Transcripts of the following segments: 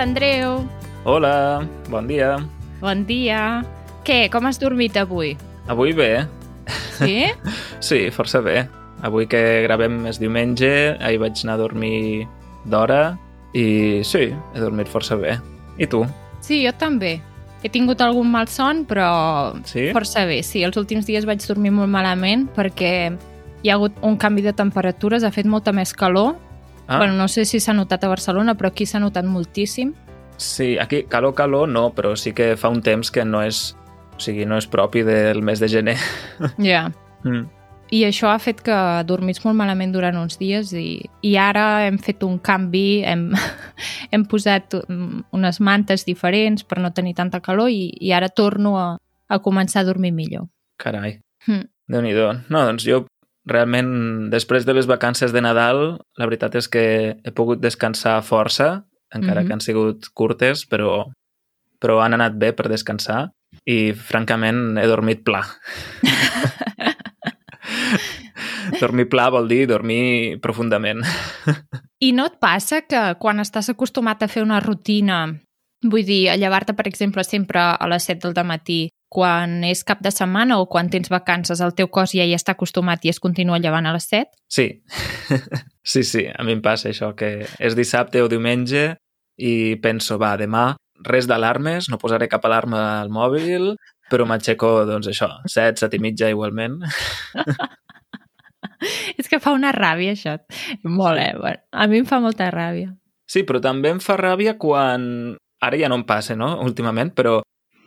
Hola, Andreu. Hola, bon dia. Bon dia. Què, com has dormit avui? Avui bé. Sí? Sí, força bé. Avui que gravem és diumenge, ahir vaig anar a dormir d'hora i sí, he dormit força bé. I tu? Sí, jo també. He tingut algun mal son, però Sí? força bé. Sí, els últims dies vaig dormir molt malament perquè hi ha hagut un canvi de temperatures, ha fet molta més calor. Ah, Bueno, no sé si s'ha notat a Barcelona, però aquí s'ha notat moltíssim. sí, aquí calor, calor no, però sí que fa un temps que no és, o sigui, no és propi del mes de gener. Ja. Mm. I això ha fet que dormís molt malament durant uns dies i, i ara hem fet un canvi, hem, hem posat mm, unes mantes diferents per no tenir tanta calor i, i ara torno a, a començar a dormir millor. Carai, Hm. déu nhi No, doncs jo realment, després de les vacances de Nadal, la veritat és que he pogut descansar força, encara Mhm. que han sigut curtes, però, però han anat bé per descansar i, francament, he dormit pla. dormir pla vol dir dormir profundament. I no et passa que quan estàs acostumat a fer una rutina, vull dir, a llevar-te, per exemple, sempre a les 7 del matí, quan és cap de setmana o quan tens vacances, el teu cos ja hi està acostumat i es continua llevant a les 7? Sí, sí, sí, a mi em passa això, que és dissabte o diumenge i penso, va, demà res d'alarmes, no posaré cap alarma al mòbil, però m'aixeco, doncs això, 7, 7 i mitja igualment. És que fa una ràbia, això. Molt, eh? Bueno, a mi em fa molta ràbia. Sí, però també em fa ràbia quan... Ara ja no em passa, no?, últimament, però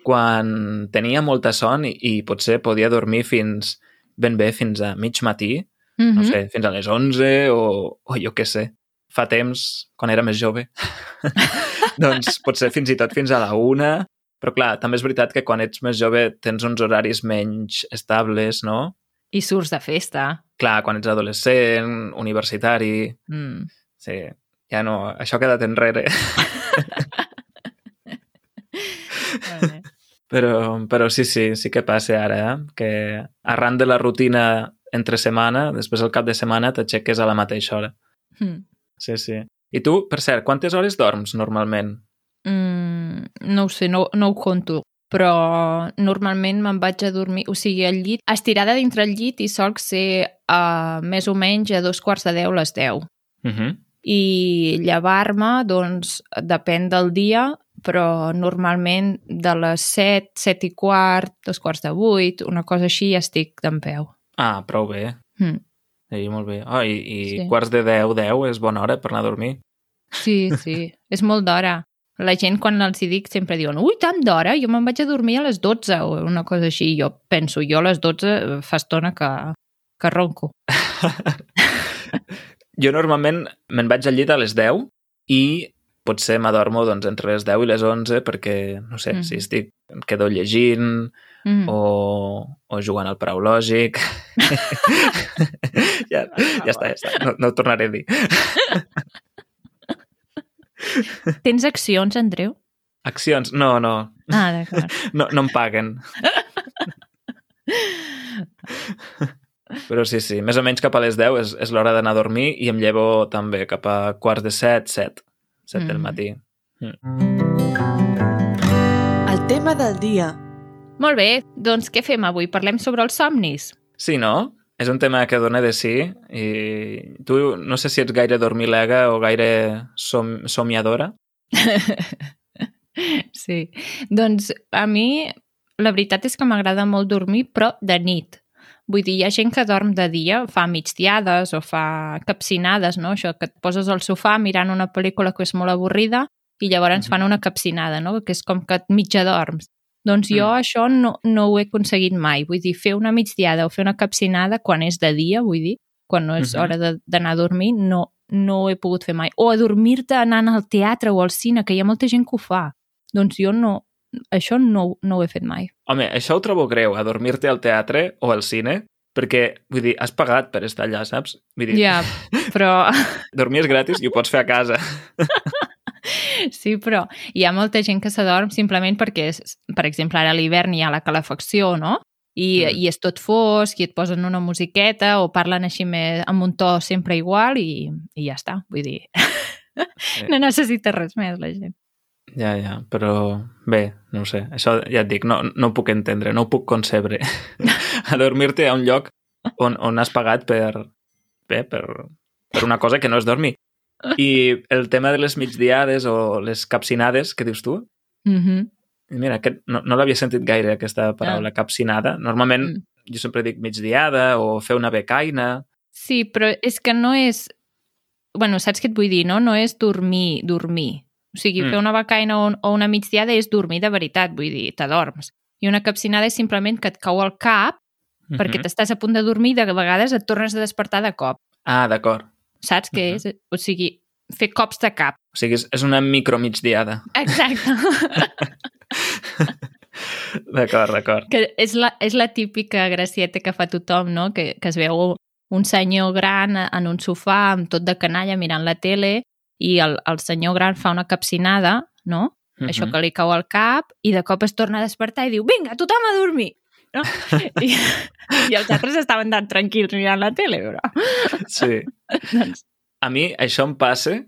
quan tenia molta son i, i potser podia dormir fins ben bé fins a mig matí, Mm -hmm. no sé, fins a les 11 o, o jo què sé, fa temps, quan era més jove, doncs potser fins i tot fins a la una, però clar, també és veritat que quan ets més jove tens uns horaris menys estables, no? I surts de festa. Clar, quan ets adolescent, universitari, Mm. sí, ja no, això ha quedat enrere. Però, però sí, sí, sí que passa ara, eh? que arran de la rutina entre setmana, després al cap de setmana t'aixeques a la mateixa hora. Mm. Sí, sí. I tu, per cert, quantes hores dorms normalment? Mm, no ho sé, no, no ho conto, però normalment me'n vaig a dormir, o sigui, al llit, estirada dintre el llit i solc ser uh, més o menys a dos quarts de deu les deu. Uh -huh. I llevar-me, doncs, depèn del dia, però normalment de les 7, 7 i quart, dos quarts de vuit, una cosa així, ja estic d'en peu. Ah, prou bé. Mm. Sí, molt bé. Oh, I i Sí. sí. quarts de 10, 10 és bona hora per anar a dormir. Sí, sí, és molt d'hora. La gent, quan els hi dic, sempre diuen ui, tant d'hora? Jo me'n vaig a dormir a les 12 o una cosa així. Jo penso, jo a les 12 fa estona que, que ronco. Jo normalment me'n vaig al llit a les 10 i potser m'adormo doncs, entre les 10 i les 11 perquè, no sé, Mhm. si estic, em quedo llegint Mm. o, o jugant al parau lògic. ja, ja està, ja està. No, no ho tornaré a dir. Tens accions, Andreu? Accions? No, no. Ah, d'acord. No, no em paguen. Però sí, sí, més o menys cap a les 10 és, és l'hora d'anar a dormir i em llevo també cap a quarts de 7, 7, 7 del Mm. matí. El tema del dia. Molt bé, doncs què fem avui? Parlem sobre els somnis? Sí, no? És un tema que dona de sí i tu no sé si ets gaire dormilega o gaire som somiadora. Sí. Doncs a mi la veritat és que m'agrada molt dormir, però de nit. Vull dir, hi ha gent que dorm de dia, fa migdiades o fa capcinades, no? Això que et poses al sofà mirant una pel·lícula que és molt avorrida i llavors Mhm. fan una capcinada, no? Que és com que et mitja dorms. Doncs jo Mm. això no, no ho he aconseguit mai. Vull dir, fer una migdiada o fer una capcinada quan és de dia, vull dir, quan no és Mhm. hora de- d'anar a dormir, no, no ho he pogut fer mai. O adormir-te anant al teatre o al cine, que hi ha molta gent que ho fa. Doncs jo no, això no, no ho he fet mai. Home, això ho trobo greu, adormir-te al teatre o al cine, perquè, vull dir, has pagat per estar allà, saps? Vull dir, Ja, però dormir és gratis i ho pots fer a casa. sí, però hi ha molta gent que s'adorm simplement perquè, és, per exemple, ara a l'hivern hi ha la calefacció, no? I, Mm. i és tot fosc i et posen una musiqueta o parlen així més, amb un to sempre igual i, i ja està, vull dir, no necessita res més la gent. Ja, ja, però bé, no ho sé, això ja et dic, no, no ho puc entendre, no ho puc concebre. Adormir-te a un lloc on, on has pagat per, bé, per, per una cosa que no és dormir. I el tema de les migdiades o les capcinades, que dius tu? Mm -hmm. Mira, aquest, no, no l'havia sentit gaire, aquesta paraula, ah. capcinada. Normalment mm. jo sempre dic migdiada o fer una becaina. Sí, però és que no és... bueno, saps què et vull dir, no? No és dormir, dormir. O sigui, mm. fer una becaina o, o una migdiada és dormir de veritat, vull dir, t'adorms. I una capcinada és simplement que et cau al cap mm -hmm. perquè t'estàs a punt de dormir i de vegades et tornes a despertar de cop. Ah, d'acord. Saps què mm -hmm. és? O sigui, fer cops de cap. O sigui, és, és una micromigdiada. Exacte. d'acord, d'acord. Que és la, és la típica gracieta que fa tothom, no? Que, que es veu un senyor gran en un sofà amb tot de canalla mirant la tele i el, el senyor gran fa una capcinada, no? Uh -huh. Això que li cau al cap i de cop es torna a despertar i diu vinga, tothom a dormir! No? I, I els altres estaven tan tranquils mirant la tele, però... Sí. doncs... A mi això em passa,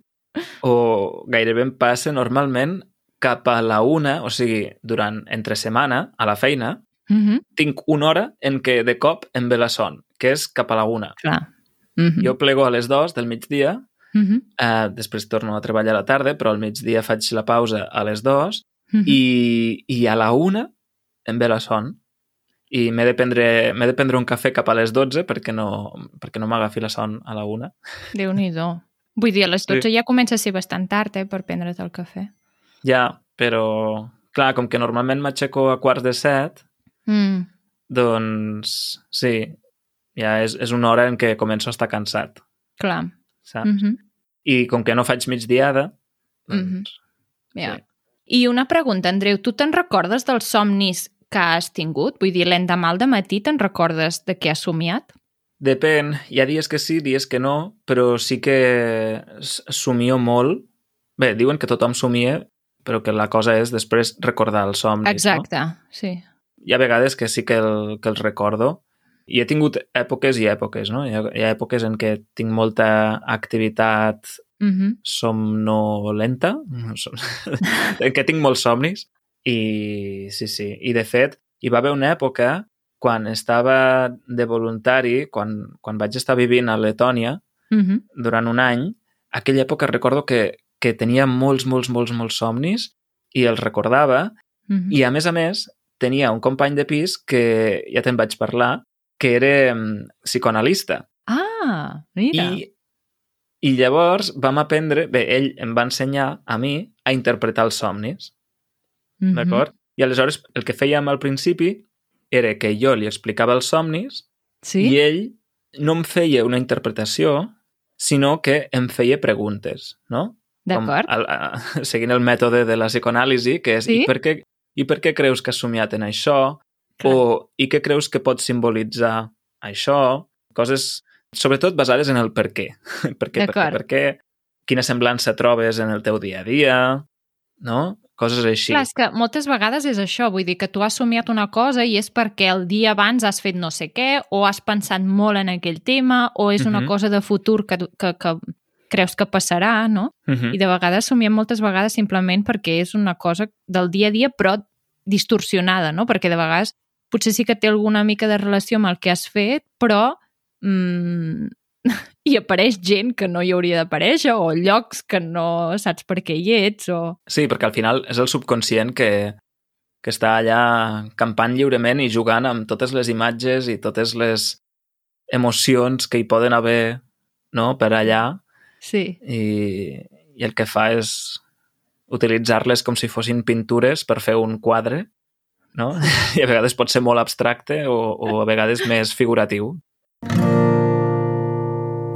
o gairebé em passa normalment cap a la una, o sigui, durant entre setmana, a la feina, uh -huh. tinc una hora en què de cop em ve la son, que és cap a la una. Clar. Uh -huh. Jo plego a les dos del migdia Uh -huh. Uh, després torno a treballar a la tarda, però al migdia faig la pausa a les dues uh -huh. i, i a la una em ve la son i m'he de, prendre, de prendre un cafè cap a les 12 perquè no, perquè no m'agafi la son a la una. déu nhi Vull dir, a les 12 sí. ja comença a ser bastant tard, eh, per prendre't el cafè. Ja, però, clar, com que normalment m'aixeco a quarts de set, mm. doncs, sí, ja és, és una hora en què començo a estar cansat. Clar. Saps? Mm -hmm. I com que no faig migdiada, doncs... Mm -hmm. yeah. sí. I una pregunta, Andreu, tu te'n recordes dels somnis que has tingut? Vull dir, l'endemà al matí te'n recordes de què has somiat? Depèn. Hi ha dies que sí, dies que no, però sí que somio molt. Bé, diuen que tothom somia, però que la cosa és després recordar els somnis, Exacte, no? sí. Hi ha vegades que sí que, el, que els recordo, i he tingut èpoques i èpoques, no? Hi ha, hi ha èpoques en què tinc molta activitat uh -huh. somnolenta, en què tinc molts somnis, i sí, sí. I de fet, hi va haver una època quan estava de voluntari, quan, quan vaig estar vivint a Letònia, uh -huh. durant un any, aquella època recordo que, que tenia molts, molts, molts, molts somnis i els recordava uh -huh. i, a més a més, tenia un company de pis que ja te'n vaig parlar, que era um, psicoanalista. Ah, mira. I, I llavors vam aprendre... Bé, ell em va ensenyar a mi a interpretar els somnis. Mm -hmm. D'acord? I aleshores el que fèiem al principi era que jo li explicava els somnis sí? i ell no em feia una interpretació, sinó que em feia preguntes, no? D'acord. Seguint el mètode de la psicoanàlisi, que és sí? i, per què, i per què creus que has somiat en això? Clar. O i què creus que pot simbolitzar això? Coses, sobretot, basades en el per què. per què, per què, per què, quina semblança trobes en el teu dia a dia, no? Coses així. Clar, és que moltes vegades és això, vull dir que tu has somiat una cosa i és perquè el dia abans has fet no sé què, o has pensat molt en aquell tema, o és una uh -huh. cosa de futur que, que, que creus que passarà, no? Uh -huh. I de vegades somiem moltes vegades simplement perquè és una cosa del dia a dia, però distorsionada, no? Perquè de vegades potser sí que té alguna mica de relació amb el que has fet, però mmm, hi apareix gent que no hi hauria d'aparèixer o llocs que no saps per què hi ets o... Sí, perquè al final és el subconscient que, que està allà campant lliurement i jugant amb totes les imatges i totes les emocions que hi poden haver no, per allà Sí. i, i el que fa és utilitzar-les com si fossin pintures per fer un quadre no? I a vegades pot ser molt abstracte o, o a vegades més figuratiu.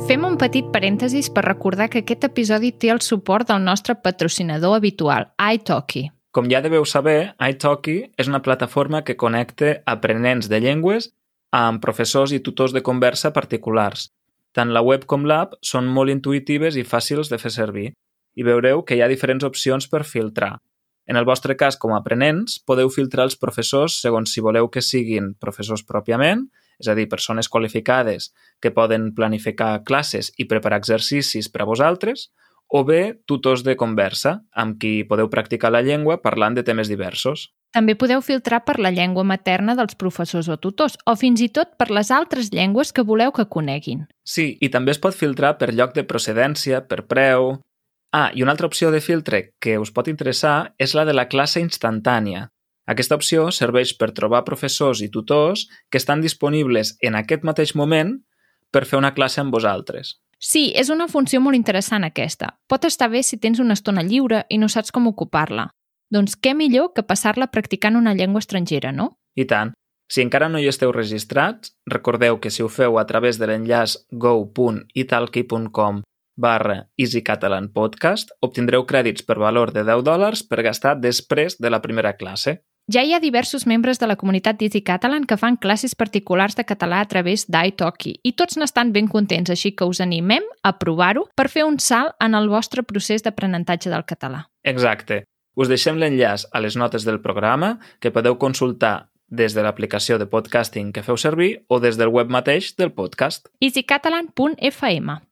Fem un petit parèntesis per recordar que aquest episodi té el suport del nostre patrocinador habitual, iTalki. Com ja deveu saber, iTalki és una plataforma que connecta aprenents de llengües amb professors i tutors de conversa particulars. Tant la web com l'app són molt intuïtives i fàcils de fer servir i veureu que hi ha diferents opcions per filtrar. En el vostre cas, com a aprenents, podeu filtrar els professors segons si voleu que siguin professors pròpiament, és a dir, persones qualificades que poden planificar classes i preparar exercicis per a vosaltres, o bé tutors de conversa, amb qui podeu practicar la llengua parlant de temes diversos. També podeu filtrar per la llengua materna dels professors o tutors, o fins i tot per les altres llengües que voleu que coneguin. Sí, i també es pot filtrar per lloc de procedència, per preu... Ah, i una altra opció de filtre que us pot interessar és la de la classe instantània. Aquesta opció serveix per trobar professors i tutors que estan disponibles en aquest mateix moment per fer una classe amb vosaltres. Sí, és una funció molt interessant aquesta. Pot estar bé si tens una estona lliure i no saps com ocupar-la. Doncs què millor que passar-la practicant una llengua estrangera, no? I tant. Si encara no hi esteu registrats, recordeu que si ho feu a través de l'enllaç go.italki.com barra Easy Catalan Podcast, obtindreu crèdits per valor de 10 dòlars per gastar després de la primera classe. Ja hi ha diversos membres de la comunitat d'Easy Catalan que fan classes particulars de català a través d'iTalki i tots n'estan ben contents, així que us animem a provar-ho per fer un salt en el vostre procés d'aprenentatge del català. Exacte. Us deixem l'enllaç a les notes del programa que podeu consultar des de l'aplicació de podcasting que feu servir o des del web mateix del podcast. easycatalan.fm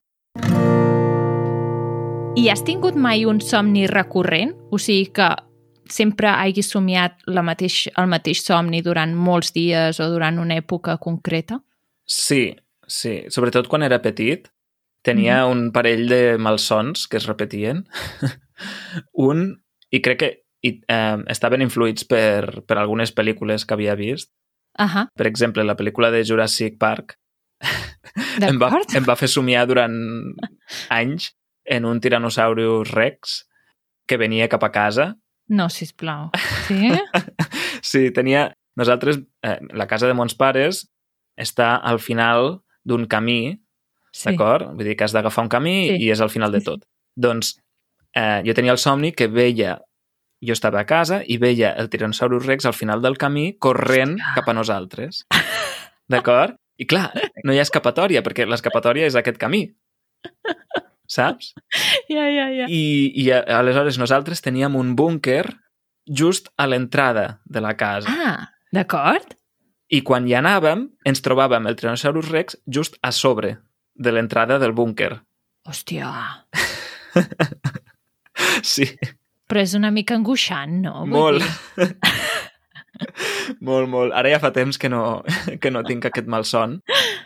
i has tingut mai un somni recurrent? O sigui que sempre hagis somiat la mateix, el mateix somni durant molts dies o durant una època concreta? Sí, sí. Sobretot quan era petit, tenia mm. un parell de malsons que es repetien. un, i crec que i, eh, estaven influïts per, per algunes pel·lícules que havia vist. Uh -huh. Per exemple, la pel·lícula de Jurassic Park em va, em va fer somiar durant anys en un Tyrannosaurus Rex que venia cap a casa. No, si plau. Sí? sí, tenia... Nosaltres, eh, la casa de mons pares està al final d'un camí, sí. d'acord? Vull dir que has d'agafar un camí sí. i és al final de tot. Doncs eh, jo tenia el somni que veia jo estava a casa i veia el Tyrannosaurus Rex al final del camí corrent Hòstia. cap a nosaltres. D'acord? I clar, no hi ha escapatòria, perquè l'escapatòria és aquest camí saps? Ja, ja, ja. I, I aleshores nosaltres teníem un búnquer just a l'entrada de la casa. Ah, d'acord. I quan hi anàvem, ens trobàvem el Tyrannosaurus Rex just a sobre de l'entrada del búnquer. Hòstia. sí. Però és una mica angoixant, no? Vull molt. molt, molt. Ara ja fa temps que no, que no tinc aquest malson,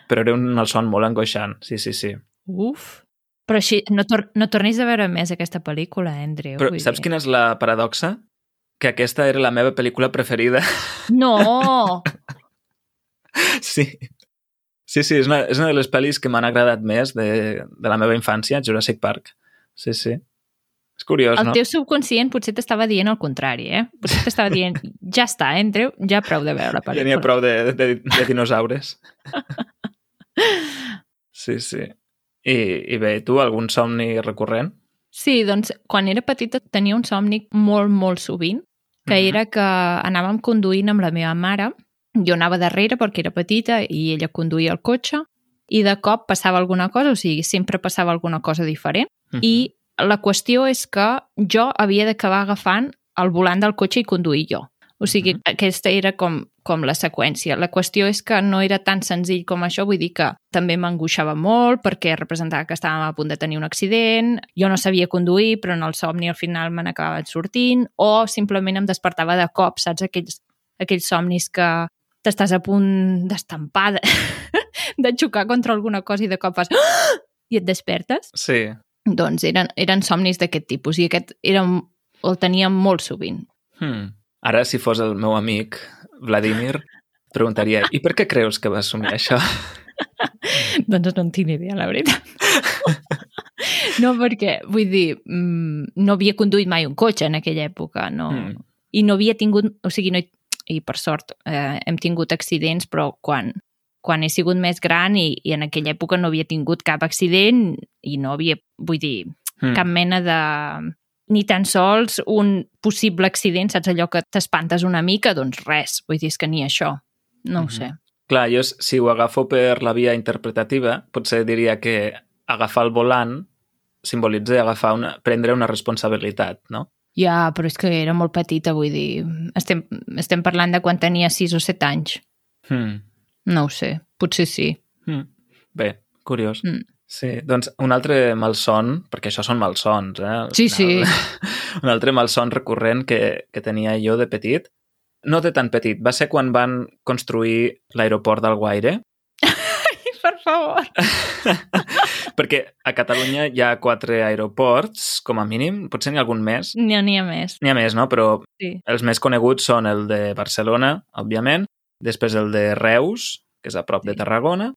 però era un malson molt angoixant. Sí, sí, sí. Uf. Però així, no, tor no tornis a veure més aquesta pel·lícula, Andreu. Però saps dir. quina és la paradoxa? Que aquesta era la meva pel·lícula preferida. No! sí. Sí, sí, és una, és una de les pel·lis que m'han agradat més de, de la meva infància, Jurassic Park. Sí, sí. És curiós, el no? El teu subconscient potser t'estava dient el contrari, eh? Potser t'estava dient, ja està, Andreu, ja prou de veure la pel·lícula. Ja n'hi ha prou de, de, de dinosaures. sí, sí. I, I bé, tu, algun somni recurrent? Sí, doncs quan era petita tenia un somni molt, molt sovint, que uh -huh. era que anàvem conduint amb la meva mare, jo anava darrere perquè era petita i ella conduïa el cotxe, i de cop passava alguna cosa, o sigui, sempre passava alguna cosa diferent, uh -huh. i la qüestió és que jo havia d'acabar agafant el volant del cotxe i conduir jo. O sigui, uh -huh. aquesta era com, com la seqüència. La qüestió és que no era tan senzill com això, vull dir que també m'angoixava molt perquè representava que estàvem a punt de tenir un accident, jo no sabia conduir, però en el somni al final me n'acabaven sortint, o simplement em despertava de cop, saps? Aquells, aquells somnis que t'estàs a punt d'estampar, de, de xocar contra alguna cosa i de cop fas... i et despertes. Sí. Doncs eren, eren somnis d'aquest tipus i aquest era, el tenia molt sovint. Hmm. Ara, si fos el meu amic Vladimir, preguntaria i per què creus que vas somiar això? doncs no en tinc idea, la veritat. no, perquè, vull dir, mm, no havia conduït mai un cotxe en aquella època, no? Mm. I no havia tingut, o sigui, no, i per sort eh, hem tingut accidents, però quan, quan he sigut més gran i, i en aquella època no havia tingut cap accident i no havia, vull dir, mm. cap mena de ni tan sols un possible accident, saps allò que t'espantes una mica? Doncs res, vull dir, és que ni això. No mm -hmm. ho mhm. sé. Clar, jo si ho agafo per la via interpretativa, potser diria que agafar el volant simbolitza agafar una, prendre una responsabilitat, no? Ja, però és que era molt petita, vull dir... Estem, estem parlant de quan tenia 6 o 7 anys. Hmm. No ho sé, potser sí. Hmm. Bé, curiós. Mm. Sí, doncs un altre malson, perquè això són malsons, eh? al Sí, final. Un altre malson recurrent que, que tenia jo de petit, no de tan petit, va ser quan van construir l'aeroport d'Alguaire, Per favor. perquè a Catalunya hi ha quatre aeroports, com a mínim, potser n'hi ha algun més. N'hi ha, ha més. N'hi ha més, no? Però Sí. els més coneguts són el de Barcelona, òbviament, després el de Reus, que és a prop de Sí. Tarragona,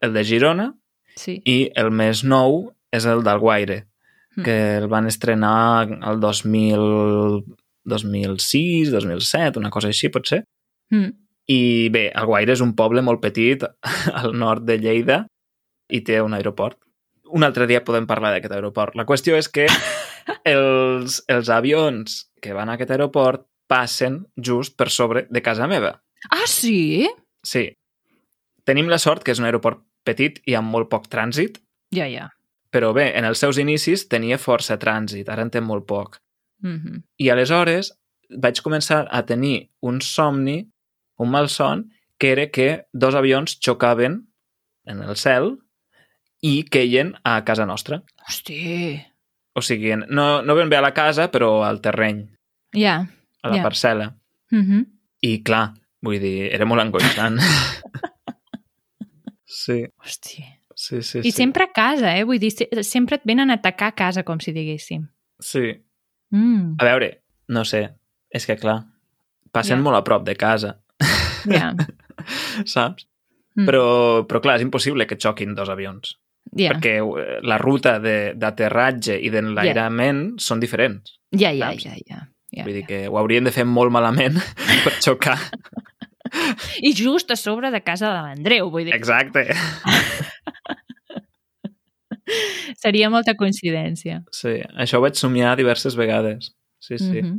el de Girona, Sí. i el més nou és el d'Alguaire, Mm. que el van estrenar el 2000, 2006, 2007, una cosa així, potser. Mm. I bé, Alguaire és un poble molt petit al nord de Lleida i té un aeroport. Un altre dia podem parlar d'aquest aeroport. La qüestió és que els, els avions que van a aquest aeroport passen just per sobre de casa meva. Ah, sí? Sí. Tenim la sort que és un aeroport petit i amb molt poc trànsit, Ja, ja. però bé, en els seus inicis tenia força trànsit, ara en té molt poc. Mm -hmm. I aleshores vaig començar a tenir un somni, un malson, que era que dos avions xocaven en el cel i queien a casa nostra. Hosti. O sigui, no, no ben bé a la casa, però al terreny, Ja. a la Ja. parcel·la. Mm -hmm. I clar, vull dir, era molt angoixant. sí, Hosti. sí, sí. I sí. sempre a casa, eh? Vull dir, se- sempre et venen a atacar a casa, com si diguéssim. Sí. Mm. A veure, no sé, és que clar, passen Ja. molt a prop de casa, Ja. saps? Mm. Però, però clar, és impossible que xoquin dos avions. Ja. perquè eh, la ruta de- d'aterratge i d'enlairament són diferents. Ja, ja, ja, ja. Vull dir ja. que ho haurien de fer molt malament per xocar. I just a sobre de casa de l'Andreu, vull dir, Exacte. seria molta coincidència. Sí, això ho vaig somiar diverses vegades. Sí, sí. Mhm.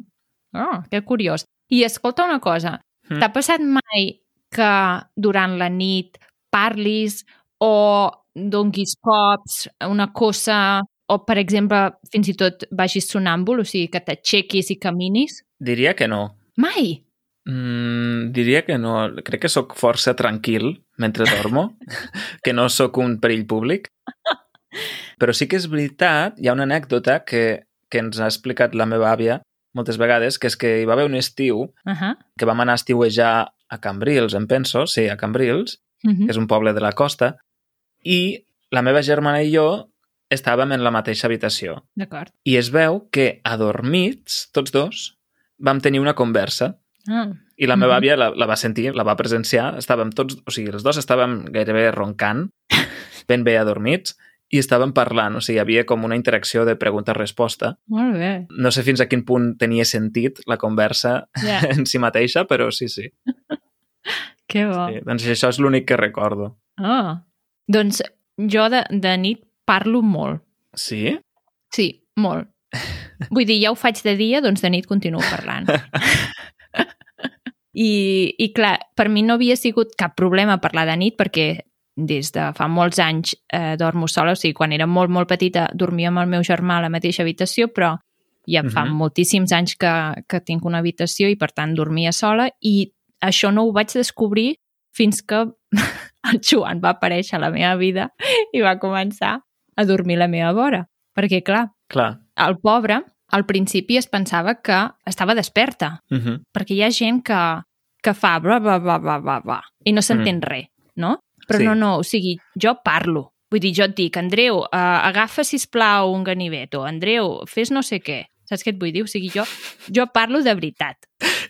Oh, que curiós. I escolta una cosa, Mm. t'ha passat mai que durant la nit parlis o donguis cops, una cosa, o per exemple, fins i tot vagis sonàmbul, o sigui, que t'aixequis i caminis? Diria que no. Mai! Mm, diria que no. Crec que sóc força tranquil mentre dormo, que no sóc un perill públic. Però sí que és veritat, hi ha una anècdota que, que ens ha explicat la meva àvia moltes vegades, que és que hi va haver un estiu Uh -huh. que vam anar a estiuejar a Cambrils, em penso, sí, a Cambrils, Uh -huh. que és un poble de la costa, i la meva germana i jo estàvem en la mateixa habitació. D'acord. I es veu que, adormits, tots dos, vam tenir una conversa Ah. i la meva àvia la, la va sentir, la va presenciar, estàvem tots, o sigui, els dos estàvem gairebé roncant, ben bé adormits, i estàvem parlant, o sigui, hi havia com una interacció de pregunta-resposta. Molt bé. No sé fins a quin punt tenia sentit la conversa Ja. en si mateixa, però sí, sí. Que bo. sí. Doncs això és l'únic que recordo. Ah. Doncs jo de, de nit parlo molt. Sí? Sí, molt. Vull dir, ja ho faig de dia, doncs de nit continuo parlant. I, I clar, per mi no havia sigut cap problema parlar de nit perquè des de fa molts anys eh, dormo sola, o sigui, quan era molt, molt petita dormia amb el meu germà a la mateixa habitació, però ja fa Mhm. moltíssims anys que, que tinc una habitació i per tant dormia sola i això no ho vaig descobrir fins que el Joan va aparèixer a la meva vida i va començar a dormir a la meva vora. Perquè, clar, Clar. el pobre al principi es pensava que estava desperta, Uh -huh. perquè hi ha gent que, que fa bla, bla, bla, bla, bla, bla, i no s'entén mm. res, no? Però Sí. no, no, o sigui, jo parlo. Vull dir, jo et dic, Andreu, uh, agafa, si plau un ganivet, o Andreu, fes no sé què. Saps què et vull dir? O sigui, jo, jo parlo de veritat.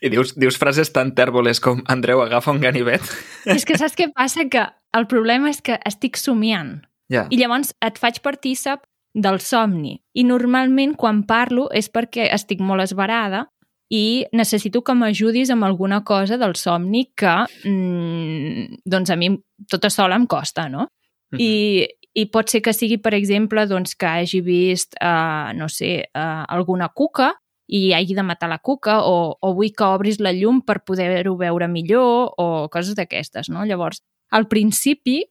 I dius, dius frases tan tèrboles com Andreu, agafa un ganivet. és que saps què passa? Que el problema és que estic somiant. Ja. I llavors et faig partícip del somni. I normalment quan parlo és perquè estic molt esbarada i necessito que m'ajudis amb alguna cosa del somni que mm, doncs a mi tota sola em costa, no? I, I pot ser que sigui, per exemple, doncs, que hagi vist, uh, no sé, uh, alguna cuca i hagi de matar la cuca o, o vull que obris la llum per poder-ho veure millor o coses d'aquestes, no? Llavors, al principi,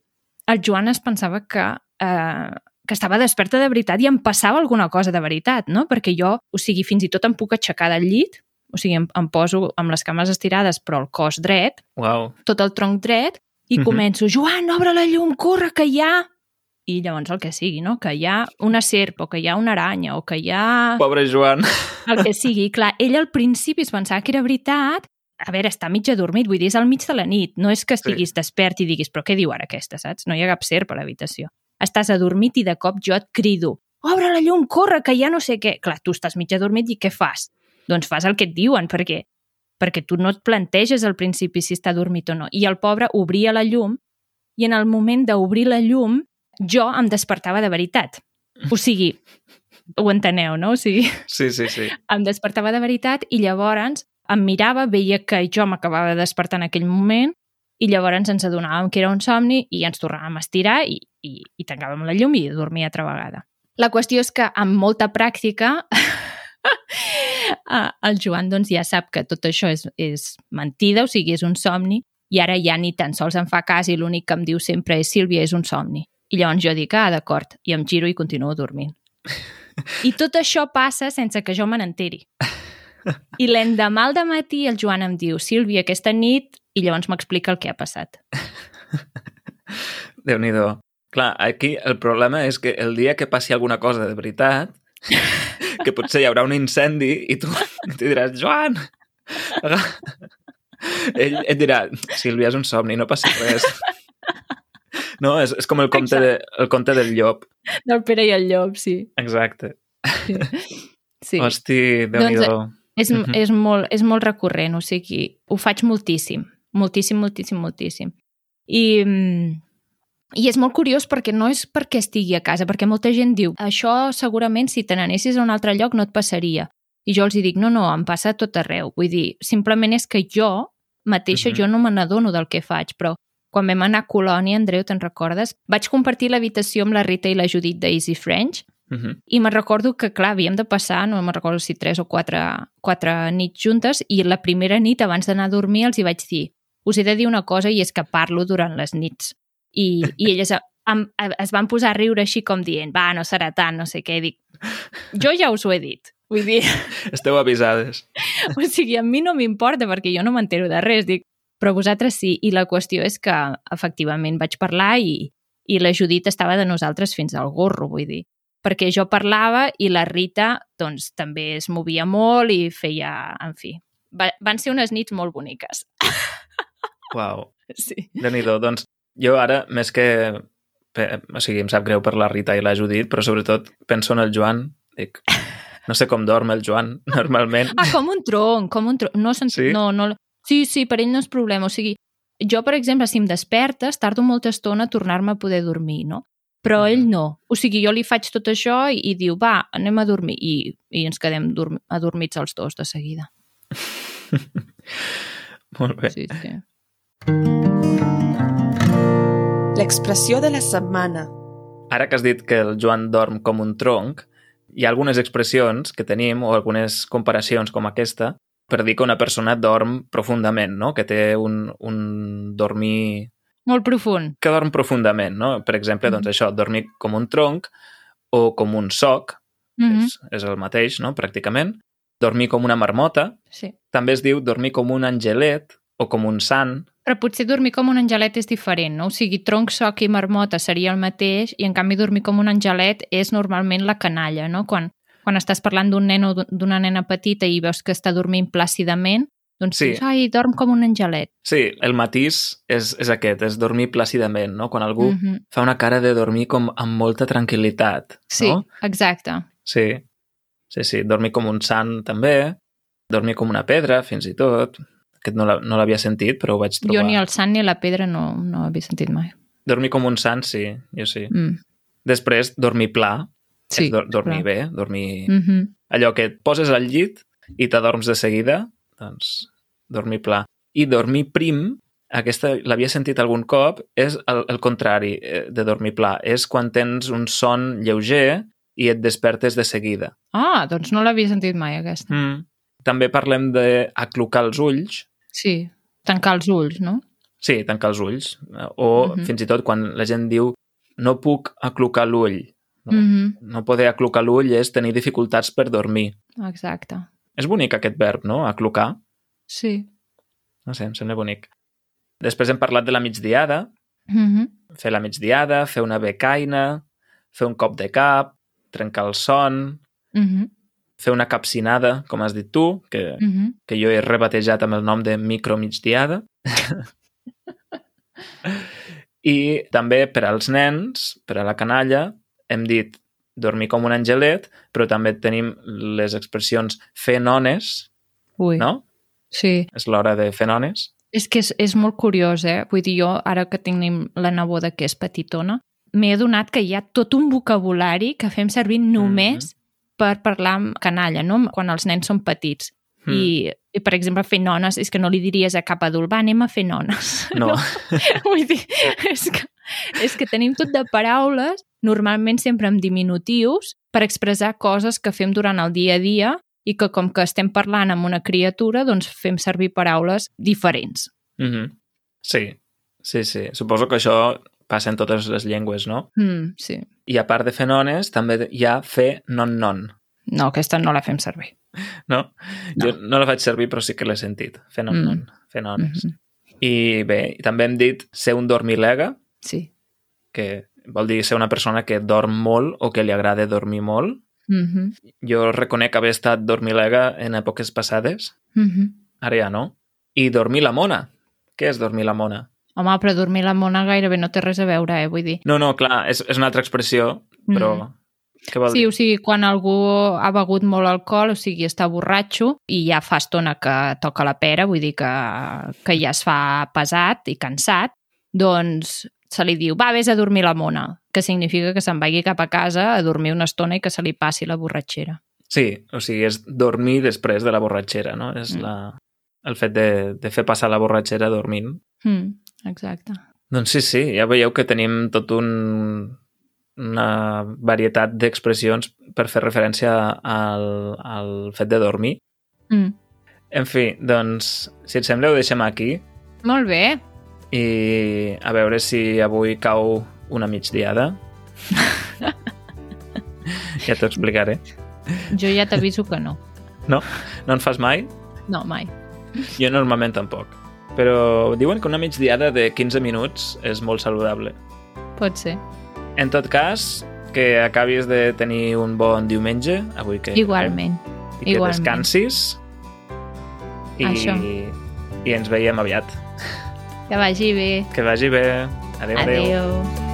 el Joan es pensava que, eh, que estava desperta de veritat i em passava alguna cosa de veritat, no? Perquè jo, o sigui, fins i tot em puc aixecar del llit, o sigui, em, em poso amb les cames estirades però el cos dret, Uau. tot el tronc dret, i Mhm. començo, Joan, obre la llum, corre, que hi ha... i llavors el que sigui, no? Que hi ha una serp, o que hi ha una aranya, o que hi ha... Pobre Joan. El que sigui. Clar, ell al principi es pensava que era veritat, a veure, està mig adormit, vull dir, és al mig de la nit, no és que estiguis sí. despert i diguis, però què diu ara aquesta, saps? No hi ha cap serp a l'habitació. Estàs adormit i de cop jo et crido, obre la llum, corre, que ja no sé què. Clar, tu estàs mig adormit i què fas? Doncs fas el que et diuen, perquè perquè tu no et planteges al principi si està dormit o no. I el pobre obria la llum i en el moment d'obrir la llum jo em despertava de veritat. O sigui, ho enteneu, no? O sigui, Sí, sí, sí. em despertava de veritat i llavors em mirava, veia que jo m'acabava de despertar en aquell moment i llavors ens adonàvem que era un somni i ens tornàvem a estirar i, i, i tancàvem la llum i dormia altra vegada. La qüestió és que amb molta pràctica el Joan doncs, ja sap que tot això és, és mentida, o sigui, és un somni, i ara ja ni tan sols em fa cas i l'únic que em diu sempre és Sílvia, és un somni. I llavors jo dic, ah, d'acord, i em giro i continuo dormint. I tot això passa sense que jo me n'enteri. I l'endemà al matí el Joan em diu, Sílvia, aquesta nit, i llavors m'explica el que ha passat. déu nhi Clar, aquí el problema és que el dia que passi alguna cosa de veritat, que potser hi haurà un incendi i tu t'hi diràs, Joan, ell et dirà, Sílvia, és un somni, no passa res. No, és, és com el conte, de, el conte del llop. Del Pere i el llop, sí. Exacte. Sí. sí. Hosti, déu nhi Doncs, És, és, molt, és molt recurrent, o sigui, ho faig moltíssim, moltíssim, moltíssim, moltíssim. I, mm, I és molt curiós perquè no és perquè estigui a casa, perquè molta gent diu això segurament si te n'anessis a un altre lloc no et passaria. I jo els dic, no, no, em passa tot arreu. Vull dir, simplement és que jo mateixa, uh -huh. jo no me n'adono del que faig, però quan vam anar a Colònia, Andreu, te'n recordes? Vaig compartir l'habitació amb la Rita i la Judit d'Easy French Uh -huh. i me'n recordo que, clar, havíem de passar, no me'n recordo si tres o quatre, quatre nits juntes, i la primera nit, abans d'anar a dormir, els hi vaig dir us he de dir una cosa i és que parlo durant les nits. I, i elles em, es van posar a riure així com dient va, no serà tant, no sé què. Dic, jo ja us ho he dit. Vull dir, Esteu avisades. o sigui, a mi no m'importa perquè jo no m'entero de res. Dic, però vosaltres sí. I la qüestió és que, efectivament, vaig parlar i, i la Judit estava de nosaltres fins al gorro, vull dir perquè jo parlava i la Rita doncs, també es movia molt i feia, en fi, va, van ser unes nits molt boniques. Uau, Sí. déu nhi Doncs jo ara, més que... O sigui, em sap greu per la Rita i la Judit, però sobretot penso en el Joan. Dic, no sé com dorm el Joan, normalment. Ah, com un tronc, com un tronc. No, sent... Sí? no, no... Sí, sí, per ell no és problema. O sigui, jo, per exemple, si em despertes, tardo molta estona a tornar-me a poder dormir, no? Però Mhm. ell no. O sigui, jo li faig tot això i, i diu, va, anem a dormir. I, i ens quedem dorm adormits els dos de seguida. Molt bé. Sí, sí. L'expressió de la setmana. Ara que has dit que el Joan dorm com un tronc, hi ha algunes expressions que tenim o algunes comparacions com aquesta per dir que una persona dorm profundament, no? que té un, un dormir... Molt profund. que dorm profundament, no? Per exemple, doncs Mhm. això, dormir com un tronc o com un soc, Mm -hmm. és, és el mateix, no?, pràcticament. Dormir com una marmota. Sí. També es diu dormir com un angelet o com un sant. Però potser dormir com un angelet és diferent, no? O sigui, tronc, soc i marmota seria el mateix i en canvi dormir com un angelet és normalment la canalla, no? Quan, quan estàs parlant d'un nen o d'una nena petita i veus que està dormint plàcidament, doncs Sí. dius, ai, dorm com un angelet. Sí, el matís és, és aquest, és dormir plàcidament, no? Quan algú Mm -hmm. fa una cara de dormir com amb molta tranquil·litat, Sí, no? exacte. Sí, sí, sí. Dormir com un sant, també. Dormir com una pedra, fins i tot. Aquest no la- no l'havia sentit, però ho vaig trobar. Jo ni el sant ni la pedra no, no havia sentit mai. Dormir com un sant, sí, jo sí. Mm. Després, dormir pla, Sí, dor dormir clar. bé, dormir... Mm -hmm. Allò que et poses al llit i t'adorms de seguida, doncs dormir pla. I dormir prim, aquesta l'havia sentit algun cop, és el, el contrari eh, de dormir pla. És quan tens un son lleuger i et despertes de seguida. Ah, doncs no l'havia sentit mai, aquesta. Mm. També parlem d'aclucar els ulls, Sí, tancar els ulls, no? sí, tancar els ulls, o Mhm. fins i tot quan la gent diu no puc aclucar l'ull. No? Mm -hmm. no poder aclucar l'ull és tenir dificultats per dormir. Exacte. És bonic aquest verb, no? Aclucar. Sí. No sé, em sembla bonic. Després hem parlat de la migdiada, Mm -hmm. Fer la migdiada, fer una becaina, fer un cop de cap, trencar el son, Mm -hmm. Fer una capcinada, com has dit tu, que, Mm -hmm. que jo he rebatejat amb el nom de micromigdiada. I també per als nens, per a la canalla, hem dit dormir com un angelet, però també tenim les expressions fer nones, Ui, no? sí. És l'hora de fer nones. És que és, és molt curiós, eh? Vull dir, jo, ara que tenim la neboda que és petitona, m'he adonat que hi ha tot un vocabulari que fem servir només per parlar amb canalla, no? Quan els nens són petits. Mm. I, I, per exemple, fer nones, és que no li diries a cap adult, va, anem a fer nones. No. Vull dir, és que, és que tenim tot de paraules, normalment sempre amb diminutius, per expressar coses que fem durant el dia a dia i que com que estem parlant amb una criatura, doncs fem servir paraules diferents. Mm -hmm. Sí, sí, sí. Suposo que això passa en totes les llengües, no? Mm, sí. I a part de fer nones, també hi ha fer non-non, No, aquesta no la fem servir. no? No. Jo no la faig servir, però sí que l'he sentit. Fer non-non, Mm. fer nones. Mhm. I bé, també hem dit ser un dormilega, Sí. que vol dir ser una persona que dorm molt o que li agrada dormir molt. Mm -hmm. Jo reconec haver estat dormilega en èpoques passades, Mm -hmm. ara ja no. I dormir la mona. Què és dormir la mona? Home, però dormir la mona gairebé no té res a veure, eh? Vull dir. No, no, clar, és, és una altra expressió, però... Mm. Què vol Sí, dir? o sigui, quan algú ha begut molt alcohol, o sigui, està borratxo i ja fa estona que toca la pera, vull dir que, que ja es fa pesat i cansat, doncs se li diu, va, vés a dormir la mona, que significa que se'n vagi cap a casa a dormir una estona i que se li passi la borratxera. Sí, o sigui, és dormir després de la borratxera, no? És Mm. la, el fet de, de fer passar la borratxera dormint. Mm, exacte. Doncs sí, sí, ja veieu que tenim tot un, una varietat d'expressions per fer referència al, al fet de dormir. Mm. En fi, doncs, si et sembla, ho deixem aquí Molt bé. i a veure si avui cau una migdiada. ja t'ho explicaré. Jo ja t'aviso que no. No? No en fas mai? No, mai. Jo normalment tampoc. Però diuen que una migdiada de 15 minuts és molt saludable. Pot ser. En tot cas, que acabis de tenir un bon diumenge, avui que... Igualment. I que igualment. descansis. I, Això. I ens veiem aviat. Que vagi bé. Que vagi bé. Adéu, adéu. Adéu.